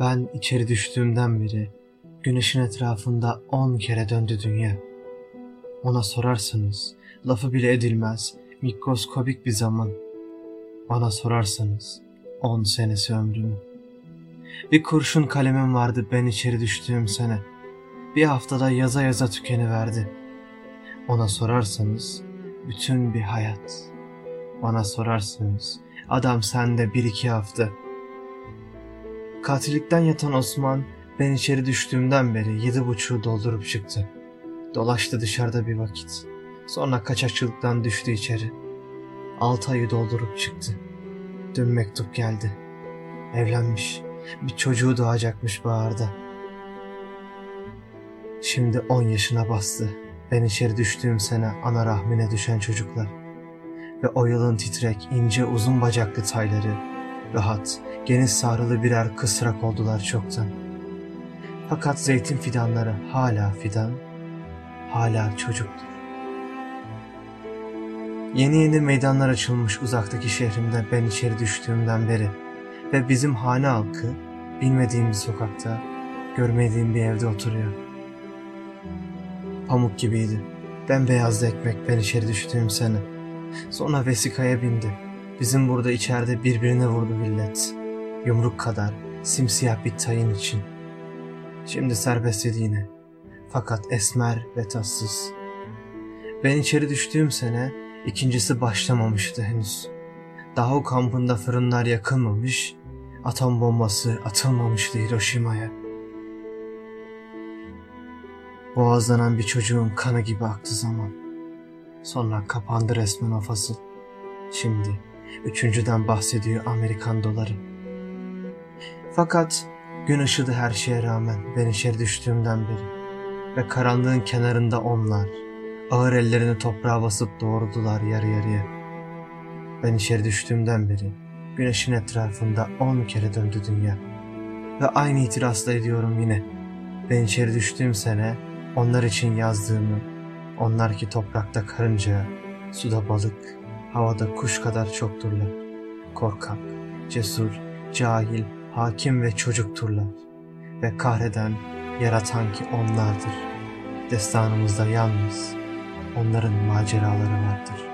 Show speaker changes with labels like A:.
A: Ben içeri düştüğümden beri güneşin etrafında on kere döndü dünya. Ona sorarsanız lafı bile edilmez mikroskobik bir zaman. Bana sorarsanız on senesi ömrümün. Bir kurşun kalemim vardı ben içeri düştüğüm sene. Bir haftada yaza yaza tükeniverdi. Ona sorarsanız bütün bir hayat. Bana sorarsanız adam sende bir iki hafta. Katillikten yatan Osman ben içeri düştüğümden beri yedi buçuğu doldurup çıktı. Dolaştı dışarıda bir vakit. Sonra kaçakçılıktan düştü içeri. Altı ayı doldurup çıktı. Dün mektup geldi. Evlenmiş. Bir çocuğu doğacakmış baharda. Şimdi on yaşına bastı. Ben içeri düştüğüm sene ana rahmine düşen çocuklar. Ve o yılın titrek, ince, uzun bacaklı tayları, rahat, geniş sarılı birer kısrak oldular çoktan. Fakat zeytin fidanları hala fidan, hala çocuktur. Yeni yeni meydanlar açılmış uzaktaki şehrimde ben içeri düştüğümden beri ve bizim hane halkı bilmediğim bir sokakta, görmediğim bir evde oturuyor. Pamuk gibiydi. Bembeyazdı ekmek ben içeri düştüğüm sene. Sonra vesikaya bindi. Bizim burada içeride birbirine vurdu millet. Yumruk kadar simsiyah bir tayin için. Şimdi serbest yine. Fakat esmer ve tatsız. Ben içeri düştüğüm sene ikincisi başlamamıştı henüz. Daha o kampında fırınlar yakılmamış, atom bombası atılmamıştı Hiroşima'ya. Boğazlanan bir çocuğun kanı gibi aktı zaman. Sonra kapandı resmen o. Şimdi üçüncüden bahsediyor Amerikan doları. Fakat gün ışıdı her şeye rağmen ben içeri düştüğümden beri. Ve karanlığın kenarında onlar ağır ellerini toprağa basıp doğurdular yarı yarıya. Ben içeri düştüğümden beri güneşin etrafında on kere döndü dünya. Ve aynı itirazla ediyorum yine. Ben içeri düştüğüm sene onlar için yazdığımı, onlar ki toprakta karınca, suda balık, havada kuş kadar çokturlar. Korkak, cesur, cahil, hakim ve çocukturlar. Ve kahreden, yaratan ki onlardır. Destanımızda yalnız onların maceraları vardır.''